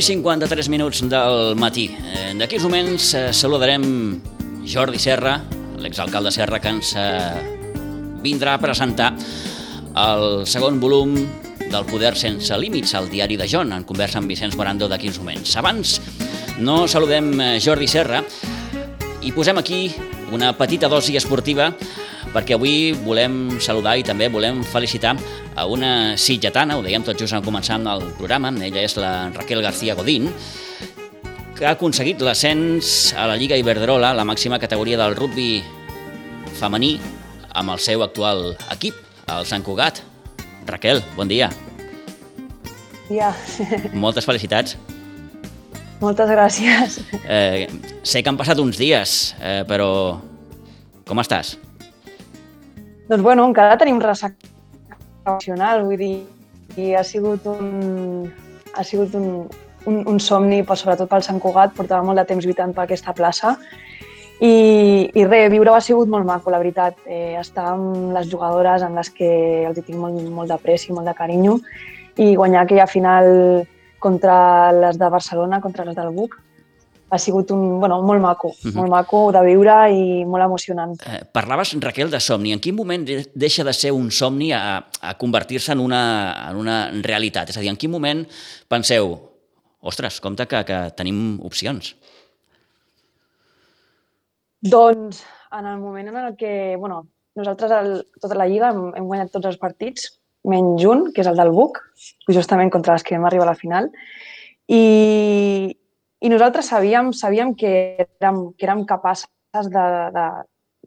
9 i 53 minuts del matí. Eh, D'aquí uns moments eh, saludarem Jordi Serra, l'exalcalde Serra, que ens eh, vindrà a presentar el segon volum del Poder sense límits, al diari de Jon, en conversa amb Vicenç Morando d'aquí uns moments. Abans, no saludem Jordi Serra i posem aquí una petita dosi esportiva perquè avui volem saludar i també volem felicitar a una sitgetana, ho dèiem tot just en començar amb el programa, ella és la Raquel García Godín, que ha aconseguit l'ascens a la Lliga Iberdrola, la màxima categoria del rugby femení, amb el seu actual equip, el Sant Cugat. Raquel, bon dia. Ja. Moltes felicitats. Moltes gràcies. Eh, sé que han passat uns dies, eh, però com estàs? Doncs bueno, encara tenim ressaca emocional, vull dir, i ha sigut un, ha sigut un, un, un somni, però sobretot pel Sant Cugat, portava molt de temps lluitant per aquesta plaça, i, i res, viure-ho ha sigut molt maco, la veritat. Eh, estar amb les jugadores amb les que els tinc molt, molt d'apreci, molt de carinyo, i guanyar aquella final contra les de Barcelona, contra les del Buc, ha sigut un, bueno, molt maco, uh -huh. molt maco de viure i molt emocionant. Eh, parlaves, Raquel, de somni. En quin moment deixa de ser un somni a, a convertir-se en, una, en una realitat? És a dir, en quin moment penseu, ostres, compte que, que tenim opcions? Doncs en el moment en el que, bueno, nosaltres el, tota la Lliga hem, hem guanyat tots els partits, menys un, que és el del Buc, justament contra les que vam arribar a la final, i, i nosaltres sabíem, sabíem que, érem, que érem capaces de, de,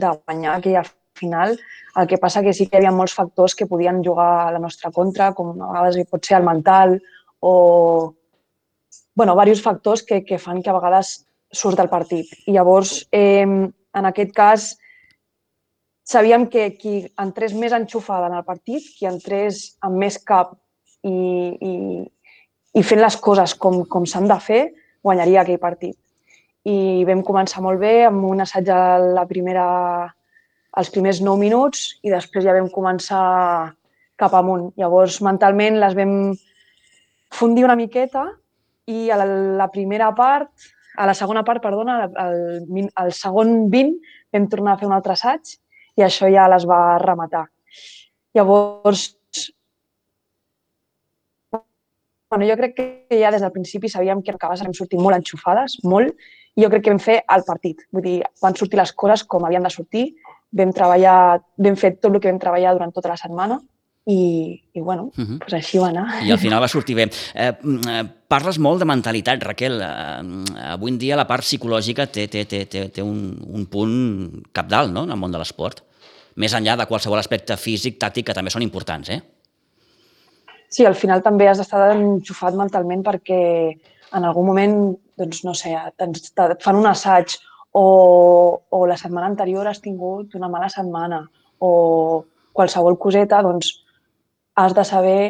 de guanyar aquella final. El que passa que sí que hi havia molts factors que podien jugar a la nostra contra, com a vegades pot ser el mental o bueno, diversos factors que, que fan que a vegades surt del partit. I llavors, eh, en aquest cas, sabíem que qui entrés més enxufada en el partit, qui entrés amb més cap i, i, i fent les coses com, com s'han de fer, guanyaria aquell partit. I vam començar molt bé amb un assaig a la primera, els primers 9 minuts i després ja vam començar cap amunt. Llavors, mentalment les vam fundir una miqueta i a la, primera part, a la segona part, perdona, al, al segon 20 vam tornar a fer un altre assaig i això ja les va rematar. Llavors, bueno, jo crec que ja des del principi sabíem que acabes vam sortir molt enxufades, molt, i jo crec que vam fer el partit. Vull dir, van sortir les coses com havien de sortir, vam treballar, vam fer tot el que vam treballar durant tota la setmana i, i bueno, uh -huh. pues així va anar. I al final va sortir bé. Eh, eh, parles molt de mentalitat, Raquel. Eh, avui en dia la part psicològica té, té, té, té, té un, un punt capdalt no? en el món de l'esport. Més enllà de qualsevol aspecte físic, tàctic, que també són importants, eh? Sí, al final també has d'estar enxufat mentalment perquè en algun moment, doncs no sé, et fan un assaig o, o la setmana anterior has tingut una mala setmana o qualsevol coseta, doncs has de saber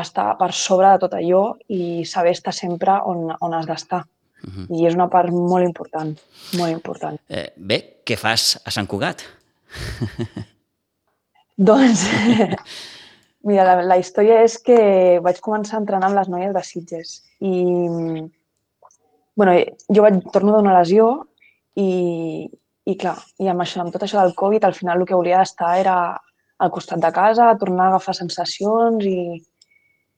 estar per sobre de tot allò i saber estar sempre on, on has d'estar. Uh -huh. I és una part molt important, molt important. Eh, bé, què fas a Sant Cugat? doncs, mira, la, la història és que vaig començar a entrenar amb les noies de Sitges i, bueno, jo vaig, torno d'una lesió i, i clar, i amb, això, amb tot això del Covid, al final el que volia estar era al costat de casa, tornar a agafar sensacions i,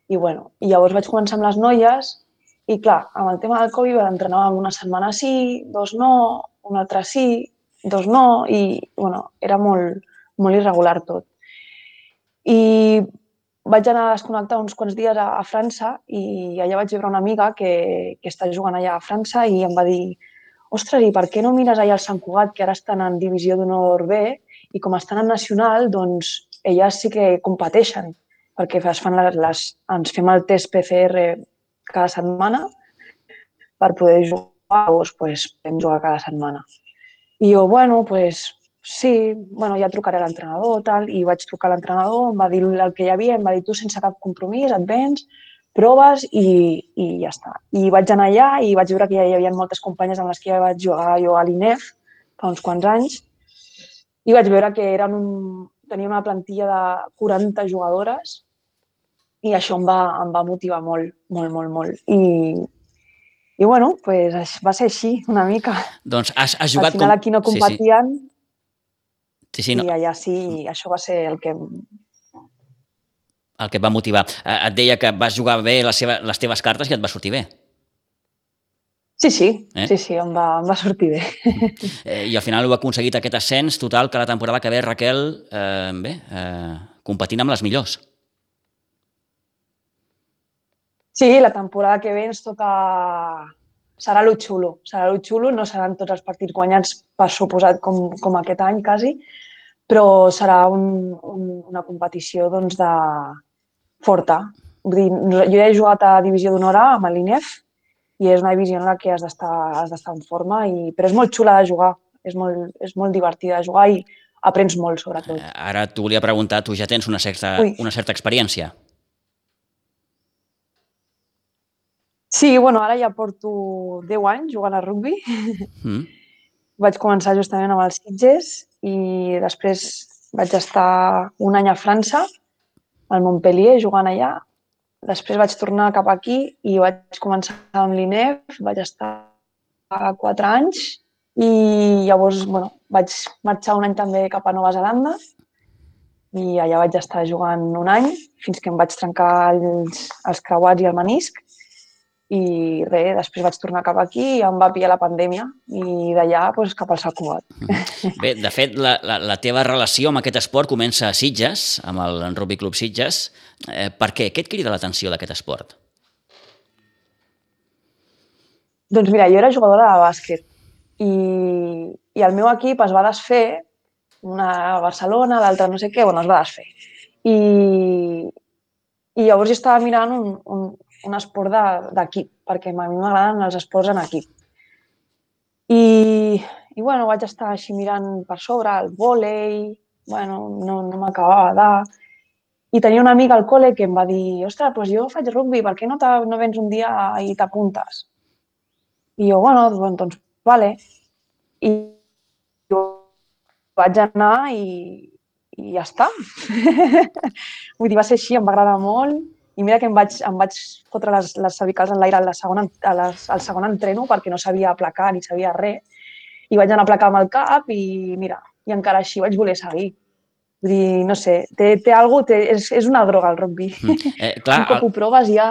i, bueno, i llavors vaig començar amb les noies i clar, amb el tema del Covid entrenàvem una setmana sí, dos no, una altra sí, dos no i bueno, era molt, molt irregular tot. I vaig anar a desconnectar uns quants dies a, a França i allà vaig veure una amiga que, que està jugant allà a França i em va dir ostres, i per què no mires allà al Sant Cugat, que ara estan en divisió d'honor B, i com estan en nacional, doncs elles sí que competeixen, perquè es fan les, les, ens fem el test PCR cada setmana per poder jugar, doncs, pues, podem jugar cada setmana. I jo, bueno, pues, sí, bueno, ja trucaré a l'entrenador, tal, i vaig trucar a l'entrenador, em va dir el que hi havia, em va dir tu sense cap compromís, et vens, proves i, i ja està. I vaig anar allà i vaig veure que ja hi havia moltes companyes amb les que ja vaig jugar jo a l'INEF fa uns quants anys i vaig veure que eren un, tenia una plantilla de 40 jugadores i això em va, em va motivar molt, molt, molt, molt. I, I bueno, pues va ser així, una mica. Doncs has, has jugat Al final com... aquí no competien Sí, sí. Sí, no. i allà sí, això va ser el que... El que et va motivar. Eh, Et deia que vas jugar bé les, seva, les teves cartes i et va sortir bé. Sí, sí, Eh? sí, sí, em va, em va sortir bé. Eh, I al final heu aconseguit aquest ascens total que la temporada que ve, Raquel, eh, bé, eh, competint amb les millors. Sí, la temporada que ve ens toca... Serà lo xulo, serà lo xulo, no seran tots els partits guanyats per suposat com, com aquest any quasi, però serà un, un, una competició doncs, de forta. Vull dir, jo ja he jugat a Divisió d'Honor A amb l'INEF i és una divisió en la que has d'estar has d'estar en forma, i, però és molt xula de jugar, és molt, és molt divertida de jugar i aprens molt, sobretot. Eh, Ara t'ho volia preguntar, tu ja tens una certa, Ui. una certa experiència. Sí, bueno, ara ja porto 10 anys jugant a rugbi. Mm. Vaig començar justament amb els Sitges i després vaig estar un any a França, al Montpellier, jugant allà. Després vaig tornar cap aquí i vaig començar amb l'INEF, vaig estar 4 anys i llavors bueno, vaig marxar un any també cap a Nova Zelanda i allà vaig estar jugant un any fins que em vaig trencar els, els creuats i el menisc i res, després vaig tornar cap aquí i em va pillar la pandèmia i d'allà doncs, cap al Sant Cugat. Bé, de fet, la, la, la teva relació amb aquest esport comença a Sitges, amb el Rugby Club Sitges. Eh, per què? Què et crida l'atenció d'aquest esport? Doncs mira, jo era jugadora de bàsquet i, i el meu equip es va desfer, una a Barcelona, l'altra no sé què, bueno, es va desfer. I, i llavors jo estava mirant un, un, un esport de- d'equip, perquè a mi m'agraden els esports en equip. I, i bueno, vaig estar així mirant per sobre el vòlei, bueno, no, no m'acabava de... I tenia una amiga al col·le que em va dir ostres, doncs jo faig rugbi, per què no, te- no vens un dia i t'apuntes? I jo, bueno, doncs, doncs vale. I jo vaig anar i, i ja està. Vull dir, va ser així, em va agradar molt. I mira que em vaig, em vaig fotre les, les cervicals en l'aire la segona, a les, al segon entreno perquè no sabia aplacar ni sabia res. I vaig anar a aplacar amb el cap i mira, i encara així vaig voler seguir. Vull dir, no sé, té, té algú, té, és, és una droga el rugby. Mm. Eh, clar, un cop ho proves ja...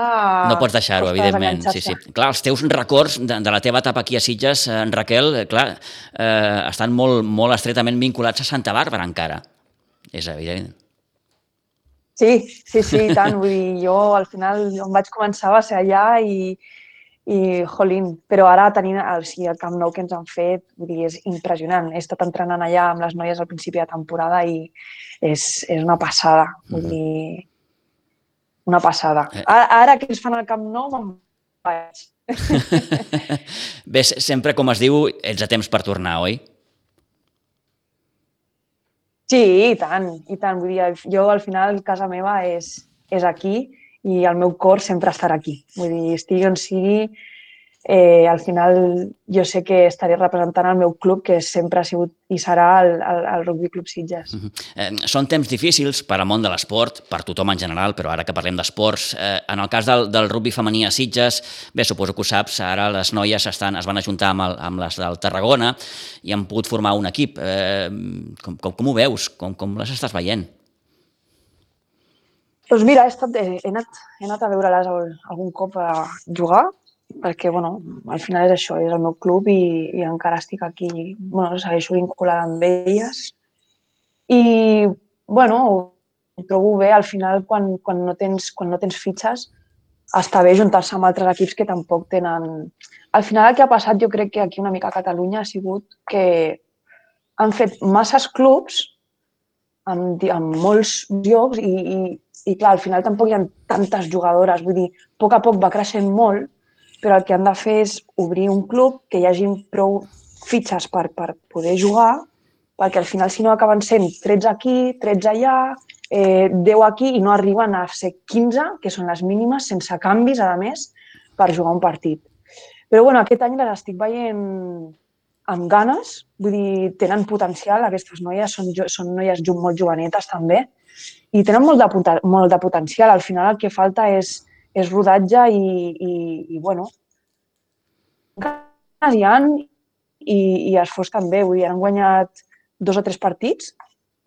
no pots deixar-ho, evidentment. Sí, sí. Clar, els teus records de, de la teva etapa aquí a Sitges, eh, en Raquel, eh, clar, eh, estan molt, molt estretament vinculats a Santa Bàrbara encara. És evident. Sí, sí, sí, i tant. Vull dir, jo al final on vaig començar va ser allà i, i jolín, però ara tenint el, sí, el Camp Nou que ens han fet, vull dir, és impressionant. He estat entrenant allà amb les noies al principi de temporada i és, és una passada. Vull dir, una passada. Eh. Ara, ara que ens fan al Camp Nou me'n vaig. Bé, se- sempre, com es diu, ets a temps per tornar, oi? Sí, i tant, i tant. Vull dir, jo al final casa meva és, és aquí i el meu cor sempre estarà aquí. Vull dir, estigui on sigui, eh, al final jo sé que estaré representant el meu club, que sempre ha sigut i serà el, el, el Rugby Club Sitges. Mhm. Eh, són temps difícils per al món de l'esport, per tothom en general, però ara que parlem d'esports, eh, en el cas del, del rugby femení a Sitges, bé, suposo que ho saps, ara les noies estan, es van ajuntar amb, el, amb les del Tarragona i han pogut formar un equip. Eh, com, com, com ho veus? Com, com les estàs veient? Doncs mira, he, estat, he, anat, he anat a veure-les al- algun cop a jugar, perquè bueno, al final és això, és el meu club i, i encara estic aquí, bueno, segueixo vinculada amb elles. I, bueno, ho trobo bé, al final, quan, quan, no, tens, quan no tens fitxes, està bé juntar-se amb altres equips que tampoc tenen... Al final el que ha passat, jo crec que aquí una mica a Catalunya ha sigut que han fet masses clubs di- amb molts llocs i, i, i clar, al final tampoc hi ha tantes jugadores, vull dir, a poc a poc va creixent molt, però el que han de fer és obrir un club que hi hagi prou fitxes per, per poder jugar, perquè al final si no acaben sent 13 aquí, 13 allà, eh, 10 aquí i no arriben a ser 15, que són les mínimes, sense canvis, a més, per jugar un partit. Però bueno, aquest any les estic veient amb ganes, vull dir, tenen potencial, aquestes noies són, són noies molt jovenetes també, i tenen molt de, molt de potencial. Al final el que falta és, és rodatge i, i, i bueno, ganes hi han i, i esforç també. Vull dir, han guanyat dos o tres partits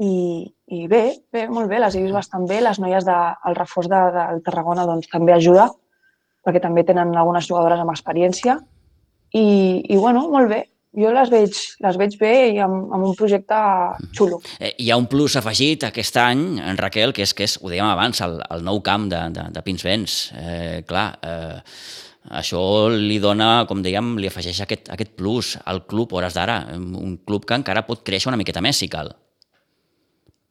i, i bé, bé, molt bé, les he vist bastant bé. Les noies del de, reforç de, del Tarragona doncs, també ajuda, perquè també tenen algunes jugadores amb experiència. I, i bueno, molt bé, jo les veig, les veig bé i amb, amb un projecte xulo. Eh, hi ha un plus afegit aquest any, en Raquel, que és, que és ho dèiem abans, el, el nou camp de, de, de Pinsbens. Eh, clar, eh, això li dona, com dèiem, li afegeix aquest, aquest plus al club, hores d'ara, un club que encara pot créixer una miqueta més, si cal.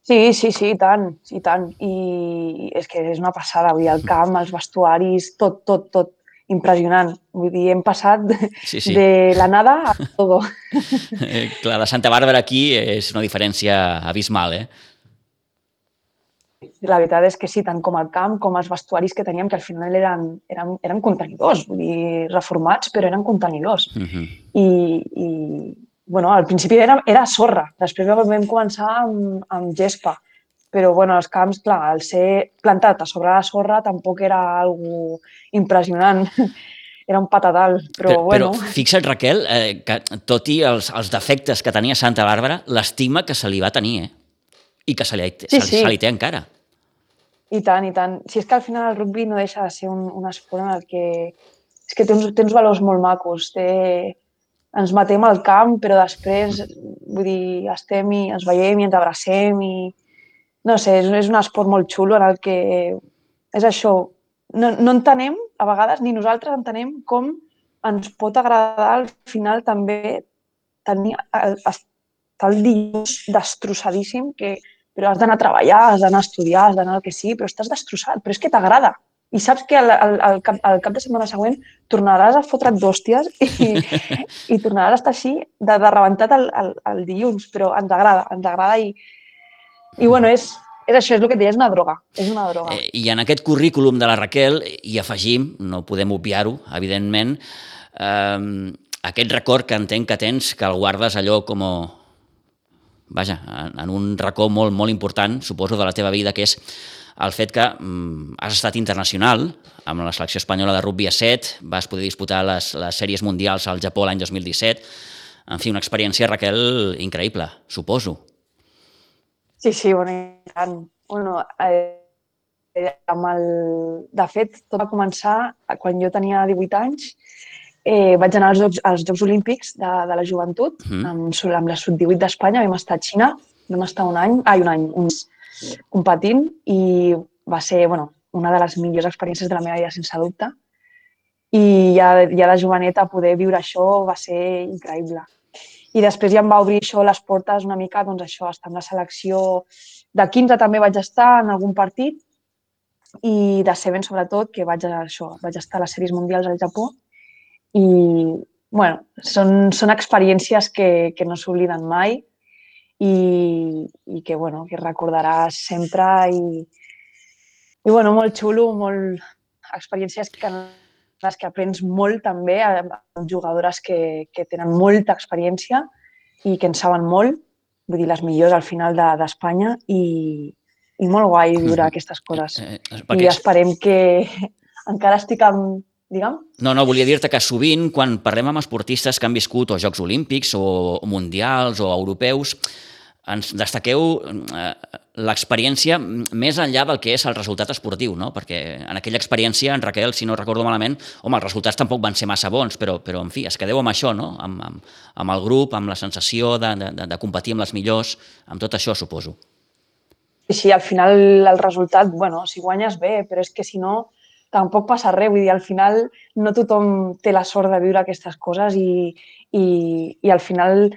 Sí, sí, sí, i tant, i tant. I és que és una passada, dir, el camp, els vestuaris, tot, tot, tot impressionant. Vull dir, hem passat sí, sí. de la nada a todo. Eh, clar, de Santa Bàrbara aquí és una diferència abismal, eh? La veritat és que sí, tant com el camp com els vestuaris que teníem, que al final eren, eren, eren contenidors, vull dir, reformats, però eren contenidors. Uh -huh. I, I, bueno, al principi era, era sorra, després vam començar amb, amb gespa però bueno, els camps, clar, al ser plantat a sobre la sorra tampoc era algo impressionant. era un patadal, però, però bueno... Però fixa't, Raquel, eh, que tot i els, els defectes que tenia Santa Bàrbara, l'estima que se li va tenir, eh? I que se li, sí, se, sí. se li té encara. I tant, i tant. Si és que al final el rugby no deixa de ser un, un esport en el que... És que té uns, té uns valors molt macos. Té... Ens matem al camp, però després, vull dir, estem i ens veiem i ens abracem i, no sé, és, és un esport molt xulo en el que és això, no, no entenem, a vegades ni nosaltres entenem com ens pot agradar al final també tenir, estar el dilluns destrossadíssim, que, però has d'anar a treballar, has d'anar a estudiar, has d'anar al que sigui, però estàs destrossat, però és que t'agrada. I saps que al, al, al, cap, al cap de setmana següent tornaràs a fotre't d'hòsties i, i tornaràs a estar així de, de rebentat el, el, el dilluns, però ens agrada, ens agrada i, i bueno, és, és això, és el que et deia, és una droga. És una droga. Eh, I en aquest currículum de la Raquel hi afegim, no podem obviar-ho, evidentment, eh, aquest record que entenc que tens, que el guardes allò com... A, vaja, en un racó molt, molt important, suposo, de la teva vida, que és el fet que mm, has estat internacional amb la selecció espanyola de rugby a 7, vas poder disputar les, les sèries mundials al Japó l'any 2017. En fi, una experiència, Raquel, increïble, suposo. Sí, sí, bueno, i tant. Bueno, eh, amb el... De fet, tot va començar quan jo tenia 18 anys. Eh, vaig anar als Jocs, als Jocs Olímpics de, de la joventut, mm. amb, amb la sub-18 d'Espanya, vam estar a Xina, vam estar un any, ai, un any, uns, competint, i va ser, bueno, una de les millors experiències de la meva vida, sense dubte. I ja, ja de joveneta poder viure això va ser increïble. I després ja em va obrir això les portes una mica, doncs això, estar amb la selecció de 15 també vaig estar en algun partit i de Seven sobretot, que vaig, a, això, vaig estar a les sèries mundials al Japó i bueno, són, són experiències que, que no s'obliden mai i, i que, bueno, que recordaràs sempre i, i bueno, molt xulo, molt, experiències que les que aprens molt també amb jugadores que, que tenen molta experiència i que en saben molt, vull dir, les millors al final d'Espanya de, i, i molt guai viure aquestes coses. Eh, eh, I esperem que encara estic amb, digue'm? No, no, volia dir-te que sovint, quan parlem amb esportistes que han viscut o Jocs Olímpics o, o Mundials o Europeus, ens destaqueu eh, l'experiència més enllà del que és el resultat esportiu, no? perquè en aquella experiència, en Raquel, si no recordo malament, home, els resultats tampoc van ser massa bons, però, però en fi, es quedeu amb això, no? amb, amb, amb el grup, amb la sensació de, de, de competir amb les millors, amb tot això, suposo. Sí, al final el resultat, bueno, si guanyes bé, però és que si no, tampoc passa res. Vull dir, al final no tothom té la sort de viure aquestes coses i, i, i al final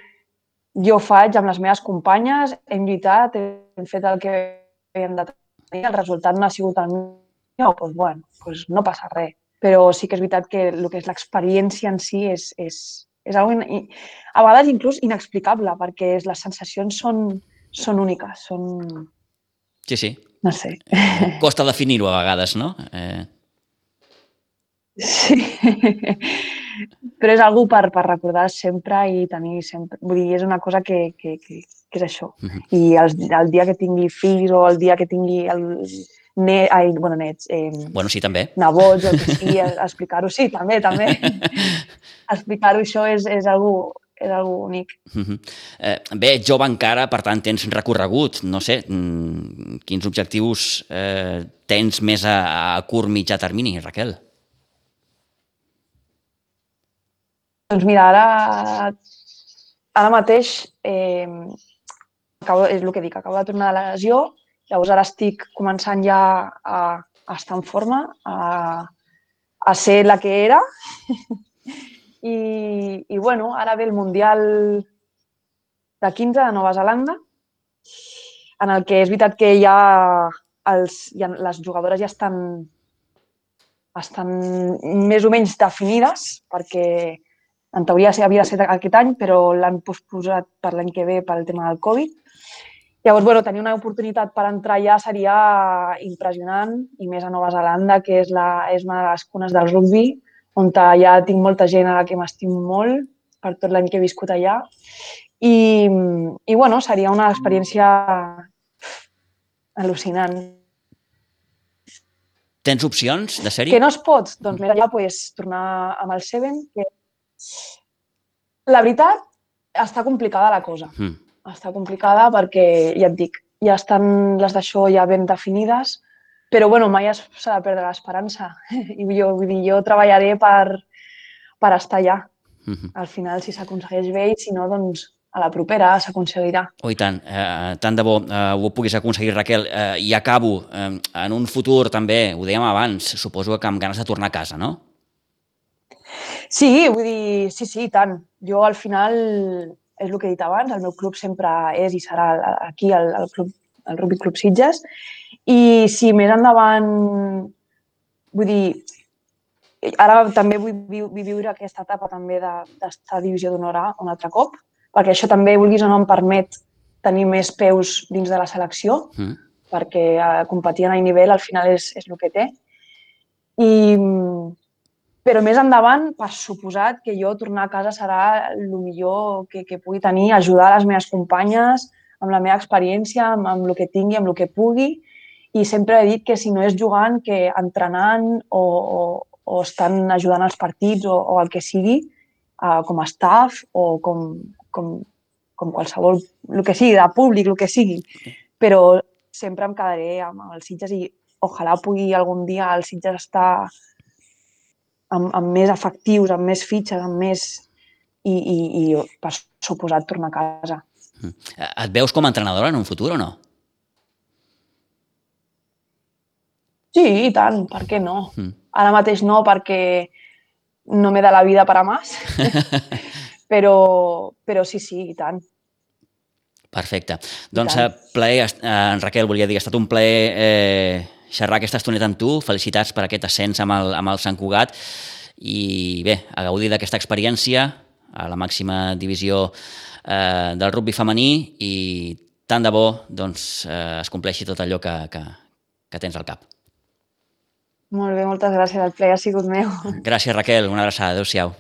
jo faig amb les meves companyes, hem lluitat, hem fet el que hem de tenir, el resultat no ha sigut el millor, doncs, bueno, doncs no passa res. Però sí que és veritat que el que és l'experiència en si és, és, és algo in, a vegades inclús inexplicable, perquè les sensacions són, són úniques, són... Sí, sí. No sé. Costa definir-ho a vegades, no? Eh... Sí, però és algú per, per recordar sempre i tenir sempre... Vull dir, és una cosa que, que, que, que és això. Uh -huh. I el, el dia que tingui fills o el dia que tingui el, net, ai, bueno, nets, eh, bueno, sí, també. nebots, el que sigui, explicar-ho, sí, també, també. explicar-ho, això és, és algú és algo únic. Uh -huh. eh, bé, jove encara, per tant tens recorregut, no sé, mm, quins objectius eh, tens més a, a curt mitjà termini, Raquel? Doncs mira, ara, ara mateix eh, acabo, és el que dic, acabo de tornar de la lesió, llavors ara estic començant ja a, a estar en forma, a, a ser la que era. I, i bueno, ara ve el Mundial de 15 de Nova Zelanda, en el que és veritat que ja, els, ja les jugadores ja estan, estan més o menys definides, perquè en teoria havia de ser aquest any, però l'han posposat per l'any que ve pel tema del Covid. Llavors, bueno, tenir una oportunitat per entrar ja seria impressionant, i més a Nova Zelanda, que és, la, és una de les cunes del rugby, on ja tinc molta gent a la que m'estimo molt per tot l'any que he viscut allà. I, i bueno, seria una experiència al·lucinant. Tens opcions de sèrie? Que no es pot? Doncs mira, ja pues, tornar amb el Seven, que la veritat està complicada la cosa. Mm. Està complicada perquè, ja et dic, ja estan les d'això ja ben definides, però bueno, mai s'ha de perdre l'esperança. I jo, vull dir, jo treballaré per, per estar allà. Uh -huh. Al final, si s'aconsegueix bé i si no, doncs a la propera s'aconseguirà. Oh, i tant. Eh, tant de bo eh, ho puguis aconseguir, Raquel. Eh, I acabo. Eh, en un futur, també, ho dèiem abans, suposo que amb ganes de tornar a casa, no? Sí, vull dir, sí, sí, tant. Jo, al final, és el que he dit abans, el meu club sempre és i serà aquí, el, el, club, el Rugby Club Sitges, i si més endavant, vull dir, ara també vull, vull viure aquesta etapa també d'estar a divisió d'honor A un altre cop, perquè això també, vulguis o no, em permet tenir més peus dins de la selecció, mm. perquè eh, competir a nivell al final és, és el que té. I, però més endavant, per suposat que jo tornar a casa serà el millor que, que pugui tenir, ajudar les meves companyes amb la meva experiència, amb, amb el que tingui, amb el que pugui, i sempre he dit que si no és jugant, que entrenant o, o, o estan ajudant als partits o, o el que sigui, uh, com a staff o com, com, com qualsevol, el que sigui, de públic, el que sigui. Però sempre em quedaré amb els Sitges i ojalà pugui algun dia el Sitges estar amb, amb més efectius, amb més fitxes, amb més... I, i, i per suposat tornar a casa. Mm. Et veus com a entrenadora en un futur o no? Sí, i tant, per què no? Mm. Ara mateix no, perquè no m'he de la vida per a més, però, però sí, sí, i tant. Perfecte. Doncs, eh, plaer, eh, en Raquel, volia dir, ha estat un plaer eh, xerrar aquesta estoneta amb tu. Felicitats per aquest ascens amb el, amb el Sant Cugat i bé, a gaudir d'aquesta experiència a la màxima divisió eh, del rugby femení i tant de bo doncs, eh, es compleixi tot allò que, que, que tens al cap. Molt bé, moltes gràcies. El ple ha sigut meu. Gràcies, Raquel. Una abraçada. Adéu-siau.